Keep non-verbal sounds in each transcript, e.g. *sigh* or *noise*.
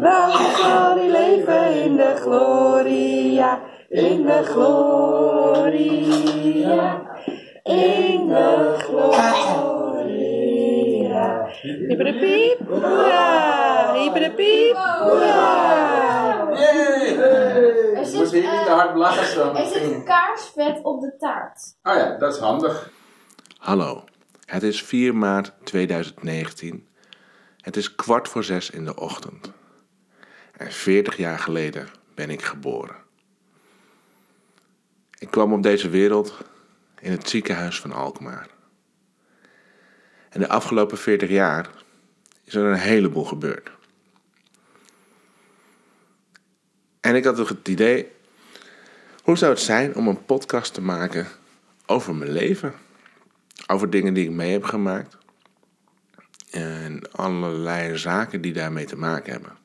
lang zal hij leven in de gloria, in de gloria, in de gloria. Hippiedepiep, hoera, hippiedepiep, hoera. Er Moet zit, hier niet te eh, hard blazen. er zit kaarsvet op de taart. Oh ja, dat is handig. Hallo, het is 4 maart 2019. Het is kwart voor zes in de ochtend. En 40 jaar geleden ben ik geboren. Ik kwam op deze wereld in het ziekenhuis van Alkmaar. En de afgelopen 40 jaar is er een heleboel gebeurd. En ik had het idee, hoe zou het zijn om een podcast te maken over mijn leven? Over dingen die ik mee heb gemaakt. En allerlei zaken die daarmee te maken hebben.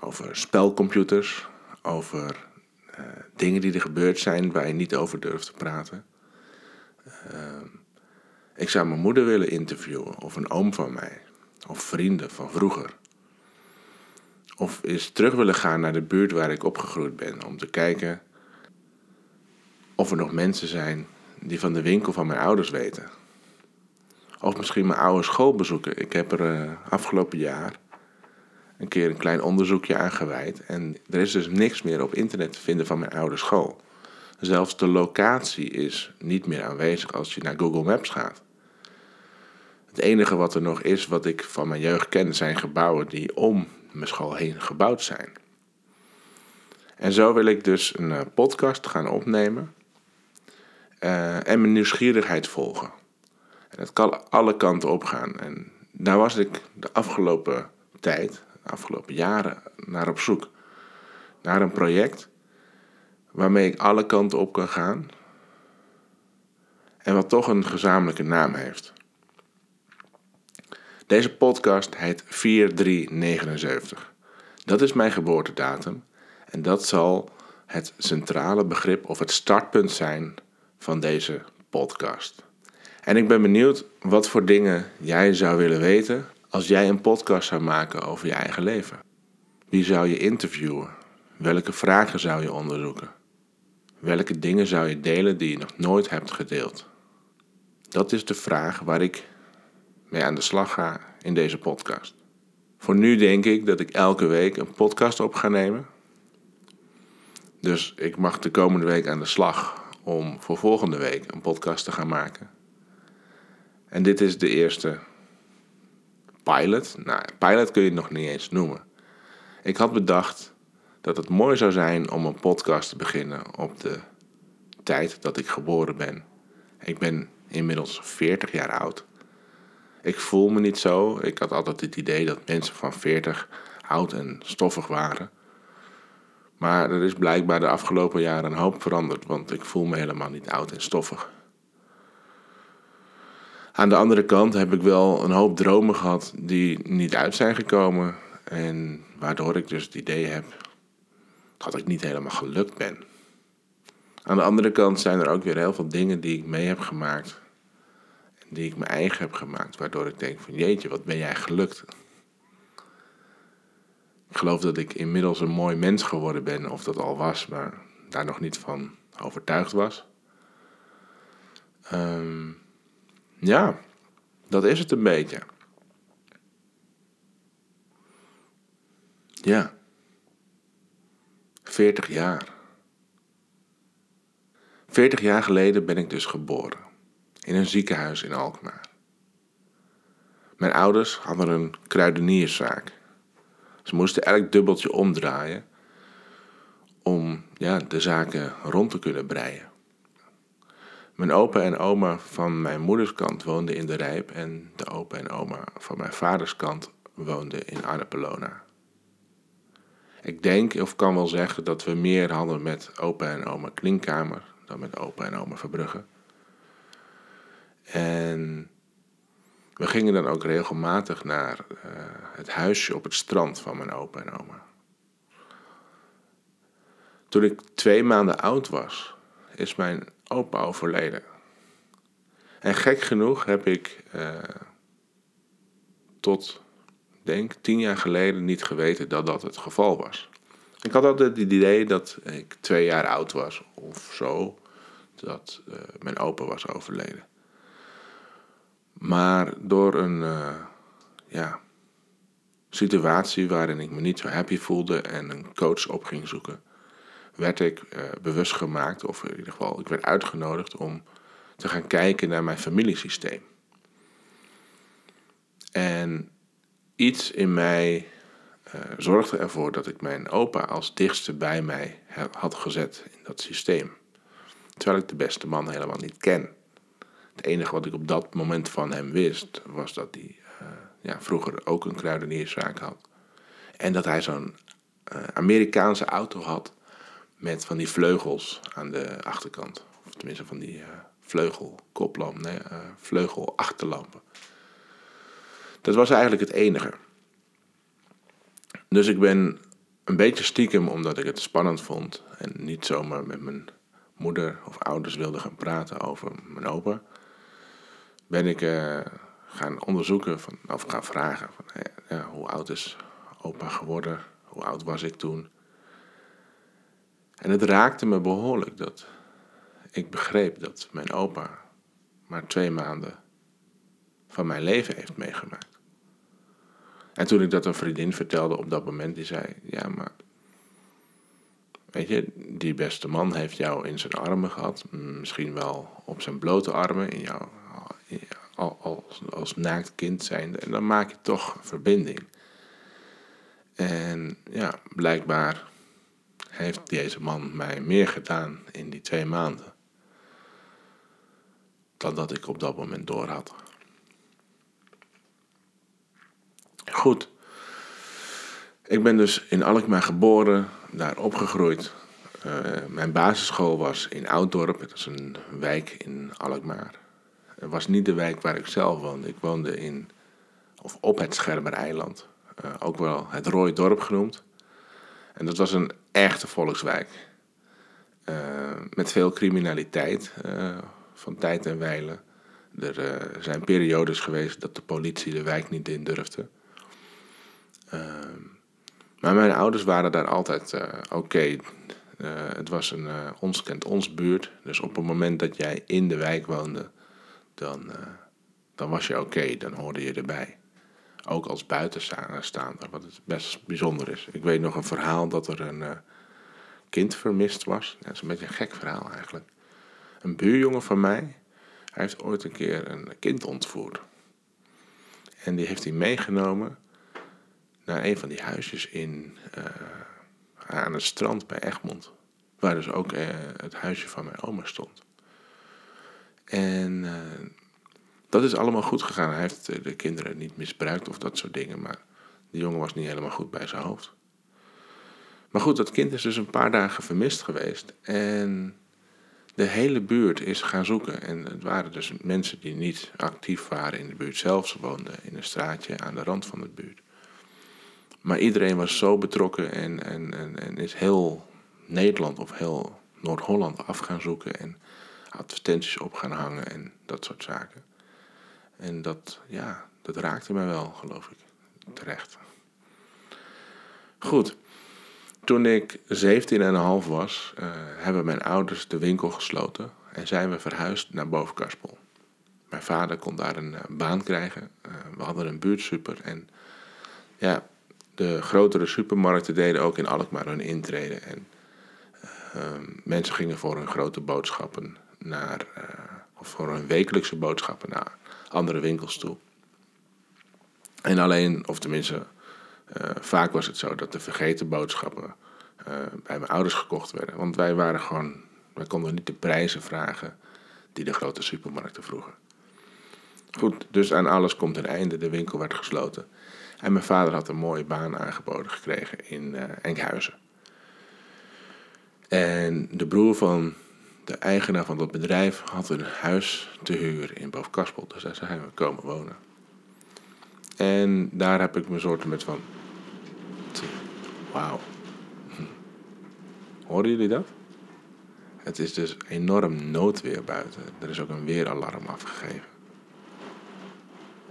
Over spelcomputers, over eh, dingen die er gebeurd zijn waar je niet over durft te praten. Ehm, ik zou mijn moeder willen interviewen, of een oom van mij, of vrienden van vroeger. Of eens terug willen gaan naar de buurt waar ik opgegroeid ben, om te kijken of er nog mensen zijn die van de winkel van mijn ouders weten. Of misschien mijn oude school bezoeken. Ik heb er eh, afgelopen jaar een keer een klein onderzoekje aan gewijd. En er is dus niks meer op internet te vinden van mijn oude school. Zelfs de locatie is niet meer aanwezig als je naar Google Maps gaat. Het enige wat er nog is, wat ik van mijn jeugd ken, zijn gebouwen die om mijn school heen gebouwd zijn. En zo wil ik dus een eh, podcast gaan opnemen eh, en mijn nieuwsgierigheid volgen. En dat kan alle kanten op gaan. En daar was ik de afgelopen tijd, afgelopen jaren, naar op zoek. Naar een project waarmee ik alle kanten op kan gaan. En wat toch een gezamenlijke naam heeft. Deze podcast heet 4379. Dat is mijn geboortedatum. En dat zal het centrale begrip of het startpunt zijn van deze podcast. En ik ben benieuwd wat voor dingen jij zou willen weten als jij een podcast zou maken over je eigen leven. Wie zou je interviewen? Welke vragen zou je onderzoeken? Welke dingen zou je delen die je nog nooit hebt gedeeld? Dat is de vraag waar ik mee aan de slag ga in deze podcast. Voor nu denk ik dat ik elke week een podcast op ga nemen. Dus ik mag de komende week aan de slag om voor volgende week een podcast te gaan maken. En dit is de eerste pilot. Nou, pilot kun je het nog niet eens noemen. Ik had bedacht dat het mooi zou zijn om een podcast te beginnen op de tijd dat ik geboren ben. Ik ben inmiddels 40 jaar oud. Ik voel me niet zo. Ik had altijd het idee dat mensen van 40 oud en stoffig waren. Maar er is blijkbaar de afgelopen jaren een hoop veranderd, want ik voel me helemaal niet oud en stoffig. Aan de andere kant heb ik wel een hoop dromen gehad die niet uit zijn gekomen. En waardoor ik dus het idee heb dat ik niet helemaal gelukt ben. Aan de andere kant zijn er ook weer heel veel dingen die ik mee heb gemaakt. En die ik mijn eigen heb gemaakt. Waardoor ik denk van jeetje, wat ben jij gelukt. Ik geloof dat ik inmiddels een mooi mens geworden ben. Of dat al was, maar daar nog niet van overtuigd was. Ehm, ja, dat is het een beetje. Ja. 40 jaar. 40 jaar geleden ben ik dus geboren. In een ziekenhuis in Alkmaar. Mijn ouders hadden een kruidenierszaak. Ze moesten elk dubbeltje omdraaien om ja, de zaken rond te kunnen breien. Mijn opa en oma van mijn moeders kant woonden in de Rijp en de opa en oma van mijn vaders kant woonden in Annapolona. Ik denk of kan wel zeggen dat we meer hadden met opa en oma Klinkkamer dan met opa en oma Verbrugge. En we gingen dan ook regelmatig naar eh, het huisje op het strand van mijn opa en oma. Toen ik twee maanden oud was, is mijn opa overleden. En gek genoeg heb ik eh, tot denk tien jaar geleden niet geweten dat dat het geval was. Ik had altijd het idee dat ik twee jaar oud was of zo, dat eh, mijn opa was overleden. Maar door een eh, ja, situatie waarin ik me niet zo happy voelde en een coach op ging zoeken, werd ik eh, bewust gemaakt, of in ieder geval, ik werd uitgenodigd om te gaan kijken naar mijn familiesysteem. En iets in mij uh, zorgde ervoor dat ik mijn opa als dichtste bij mij had gezet in dat systeem. Terwijl ik de beste man helemaal niet ken. Het enige wat ik op dat moment van hem wist, was dat hij uh, ja, vroeger ook een kruidenierszaak had. En dat hij zo'n Amerikaanse auto had met van die vleugels aan de achterkant. Of tenminste van die vleugelkoplamp, nee, vleugelachterlampen. Dat was eigenlijk het enige. Dus ik ben een beetje stiekem, omdat ik het spannend vond en niet zomaar met mijn moeder of ouders wilde gaan praten over mijn opa, ben ik uh, gaan onderzoeken van, of gaan vragen van, hoe oud is opa geworden, hoe oud was ik toen. En het raakte me behoorlijk dat ik begreep dat mijn opa maar twee maanden van mijn leven heeft meegemaakt. En toen ik dat een vriendin vertelde op dat moment, die zei: Ja, maar. Weet je, die beste man heeft jou in zijn armen gehad. Misschien wel op zijn blote armen, in jou, als, als naakt kind zijnde. En dan maak je toch verbinding. En ja, blijkbaar heeft deze man mij meer gedaan in die twee maanden. Dan dat ik op dat moment door had. Goed. Ik ben dus in Alkmaar geboren, daar opgegroeid. Uh, mijn basisschool was in Ouddorp, dat is een wijk in Alkmaar. Het was niet de wijk waar ik zelf woonde. Ik woonde in, of op het Schermereiland, uh, ook wel het Rooie Dorp genoemd. En dat was een echte volkswijk. Uh, met veel criminaliteit van tijd en wijle. Er zijn periodes geweest dat de politie de wijk niet in durfde. Maar mijn ouders waren daar altijd oké. Het was een ons kent ons buurt. Dus op het moment dat jij in de wijk woonde, dan, dan was je oké. Dan hoorde je erbij. Ook als buitenstaander, wat het best bijzonder is. Ik weet nog een verhaal dat er een kind vermist was. Dat is een beetje een gek verhaal eigenlijk. Een buurjongen van mij, hij heeft ooit een keer een kind ontvoerd. En die heeft hij meegenomen naar een van die huisjes in, uh, aan het strand bij Egmond. Waar dus ook uh, het huisje van mijn oma stond. En dat is allemaal goed gegaan. Hij heeft de kinderen niet misbruikt of dat soort dingen. Maar de jongen was niet helemaal goed bij zijn hoofd. Maar goed, dat kind is dus een paar dagen vermist geweest. En de hele buurt is gaan zoeken. En het waren dus mensen die niet actief waren in de buurt zelf. Ze woonden in een straatje aan de rand van de buurt. Maar iedereen was zo betrokken en, en, en, en is heel Nederland of heel Noord-Holland af gaan zoeken en advertenties op gaan hangen en dat soort zaken. En dat, ja, dat raakte mij wel, geloof ik, terecht. Goed, toen ik 17,5 was, uh, hebben mijn ouders de winkel gesloten en zijn we verhuisd naar Bovenkarspel. Mijn vader kon daar een uh, baan krijgen. Uh, we hadden een buurtsuper en ja, de grotere supermarkten deden ook in Alkmaar hun intrede. En uh, mensen gingen voor hun grote boodschappen naar, of voor hun wekelijkse boodschappen naar andere winkels toe. En alleen, of tenminste, uh, vaak was het zo dat de vergeten boodschappen bij mijn ouders gekocht werden. Want wij waren gewoon, wij konden niet de prijzen vragen die de grote supermarkten vroegen. Goed, dus aan alles komt een einde. De winkel werd gesloten. En mijn vader had een mooie baan aangeboden gekregen in uh, Enkhuizen. En de broer van de eigenaar van dat bedrijf had een huis te huur in Bovenkaspel. Dus daar zijn we komen wonen. En daar heb ik me soort met van... Wauw. Hm. Horen jullie dat? Het is dus enorm noodweer buiten. Er is ook een weeralarm afgegeven.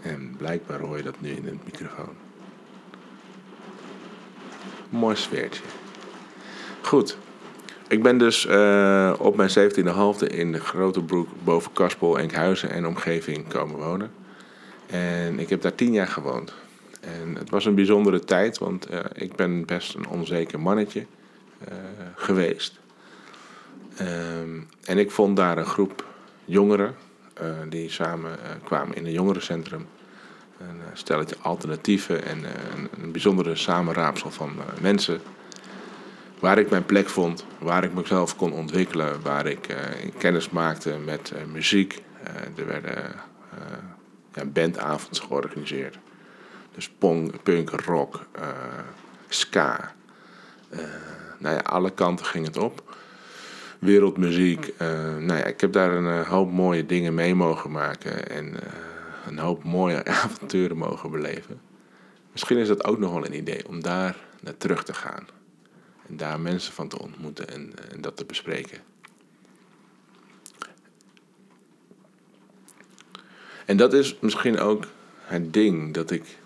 En blijkbaar hoor je dat nu in de microfoon. mooi sfeertje. Goed. Ik ben dus eh, op mijn 17e halfde in de Grote Broek boven Kaspel, Enkhuizen en omgeving komen wonen. En ik heb daar tien jaar gewoond. En het was een bijzondere tijd, want eh, ik ben best een onzeker mannetje eh, geweest. Ehm, en ik vond daar een groep jongeren die samen kwamen in een jongerencentrum. Een stelletje alternatieven en een, bijzondere samenraapsel van mensen. Waar ik mijn plek vond, waar ik mezelf kon ontwikkelen, waar ik eh, kennis maakte met eh, muziek. Eh, er werden ja, bandavonds georganiseerd. Dus punk, punk rock, ska. Nou ja, alle kanten ging het op. Wereldmuziek. eh, nou ja, ik heb daar een hoop mooie dingen mee mogen maken. En een hoop mooie *laughs* avonturen mogen beleven. Misschien is dat ook nog wel een idee om daar naar terug te gaan. En daar mensen van te ontmoeten en, en dat te bespreken. En dat is misschien ook het ding dat ik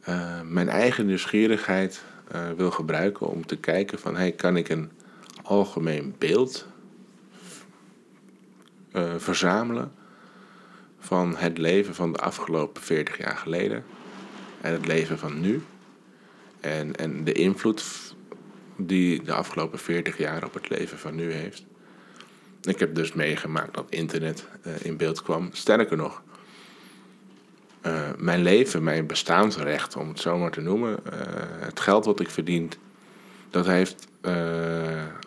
eh, mijn eigen nieuwsgierigheid eh, wil gebruiken om te kijken van hey, kan ik een algemeen beeld eh, verzamelen van het leven van de afgelopen 40 jaar geleden en het leven van nu en, en de invloed die de afgelopen 40 jaar op het leven van nu heeft. Ik heb dus meegemaakt dat internet eh, in beeld kwam. Sterker nog, eh, mijn leven, mijn bestaansrecht, om het zo maar te noemen, eh, het geld wat ik verdien, dat heeft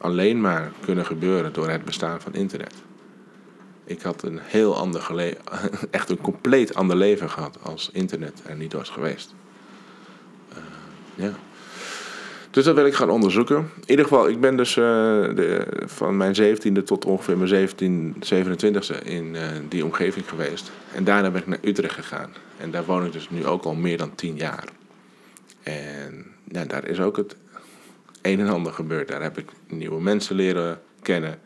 alleen maar kunnen gebeuren door het bestaan van internet. Ik had een heel ander *laughs* echt een compleet ander leven gehad als internet er niet was geweest. Ja. Dus dat wil ik gaan onderzoeken. In ieder geval, ik ben dus eh, de, van mijn 17e tot ongeveer mijn 17, 27e in eh, die omgeving geweest. En daarna ben ik naar Utrecht gegaan. En daar woon ik dus nu ook al meer dan 10 jaar. En ja, daar is ook het een en ander gebeurd. Daar heb ik nieuwe mensen leren kennen.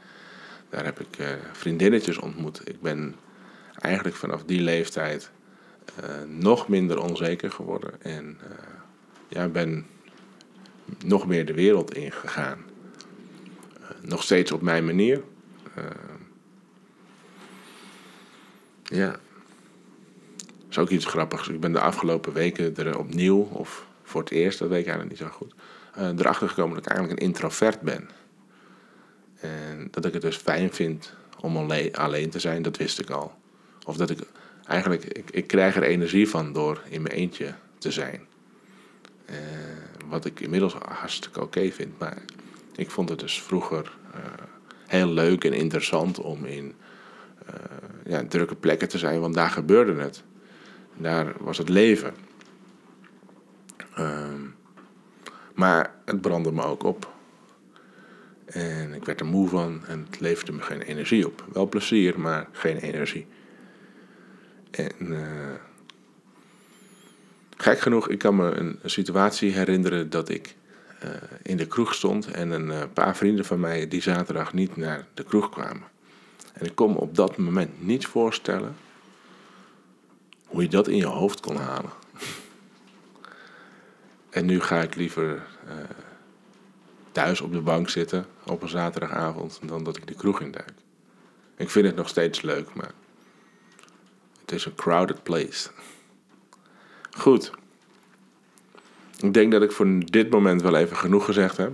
Daar heb ik eh, vriendinnetjes ontmoet. Ik ben eigenlijk vanaf die leeftijd nog minder onzeker geworden. En ja, ben nog meer de wereld ingegaan. Eh, nog steeds op mijn manier. Eh, ja. Dat is ook iets grappigs. Ik ben de afgelopen weken er opnieuw, of voor het eerst, dat weet ik eigenlijk niet zo goed, eh, erachter gekomen dat ik eigenlijk een introvert ben. En dat ik het dus fijn vind om alleen, te zijn, dat wist ik al. Of dat ik eigenlijk, ik, ik krijg er energie van door in mijn eentje te zijn. Eh, wat ik inmiddels hartstikke oké vind. Maar ik vond het dus vroeger eh, heel leuk en interessant om in eh, ja, drukke plekken te zijn, want daar gebeurde het. Daar was het leven. Ehm, maar het brandde me ook op. En ik werd er moe van en het leverde me geen energie op. Wel plezier, maar geen energie. En gek genoeg, ik kan me een, situatie herinneren dat ik eh, in de kroeg stond en een eh, paar vrienden van mij die zaterdag niet naar de kroeg kwamen. En ik kon me op dat moment niet voorstellen hoe je dat in je hoofd kon halen. en nu ga ik liever eh, thuis op de bank zitten op een zaterdagavond dan dat ik de kroeg induik. Ik vind het nog steeds leuk, maar het is een crowded place. Goed. Ik denk dat ik voor dit moment wel even genoeg gezegd heb.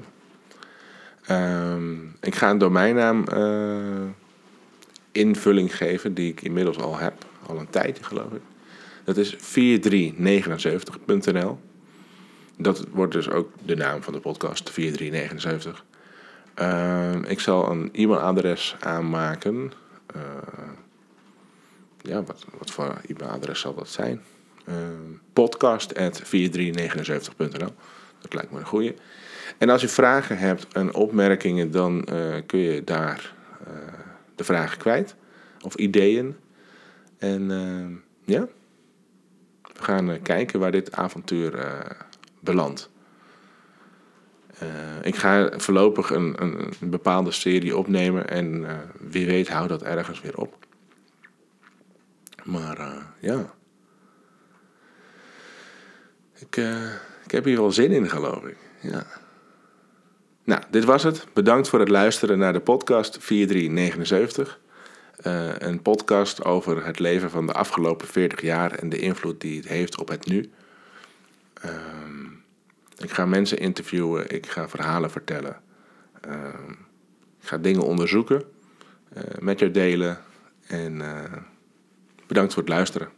Ehm, ik ga een domeinnaam eh, invulling geven die ik inmiddels al heb. Al een tijdje geloof ik. Dat is 4379.nl. Dat wordt dus ook de naam van de podcast, 4379. Ehm, ik zal een e-mailadres aanmaken. Eh, ja, wat, wat voor e-mailadres zal dat zijn? Ehm podcast.4379.nl Dat lijkt me een goeie. En als je vragen hebt en opmerkingen, dan eh, kun je daar eh, de vragen kwijt. Of ideeën. En eh, ja, we gaan eh, kijken waar dit avontuur eh, belandt. Eh, ik ga voorlopig een, een, een bepaalde serie opnemen en eh, wie weet houdt dat ergens weer op. Maar eh, ja. Ik, eh, ik heb hier wel zin in, geloof ik. Ja. Nou, dit was het. Bedankt voor het luisteren naar de podcast 4379. Eh, een podcast over het leven van de afgelopen 40 jaar en de invloed die het heeft op het nu. Ehm, ik ga mensen interviewen, ik ga verhalen vertellen. Ehm, ik ga dingen onderzoeken, eh, met jou delen. En bedankt voor het luisteren.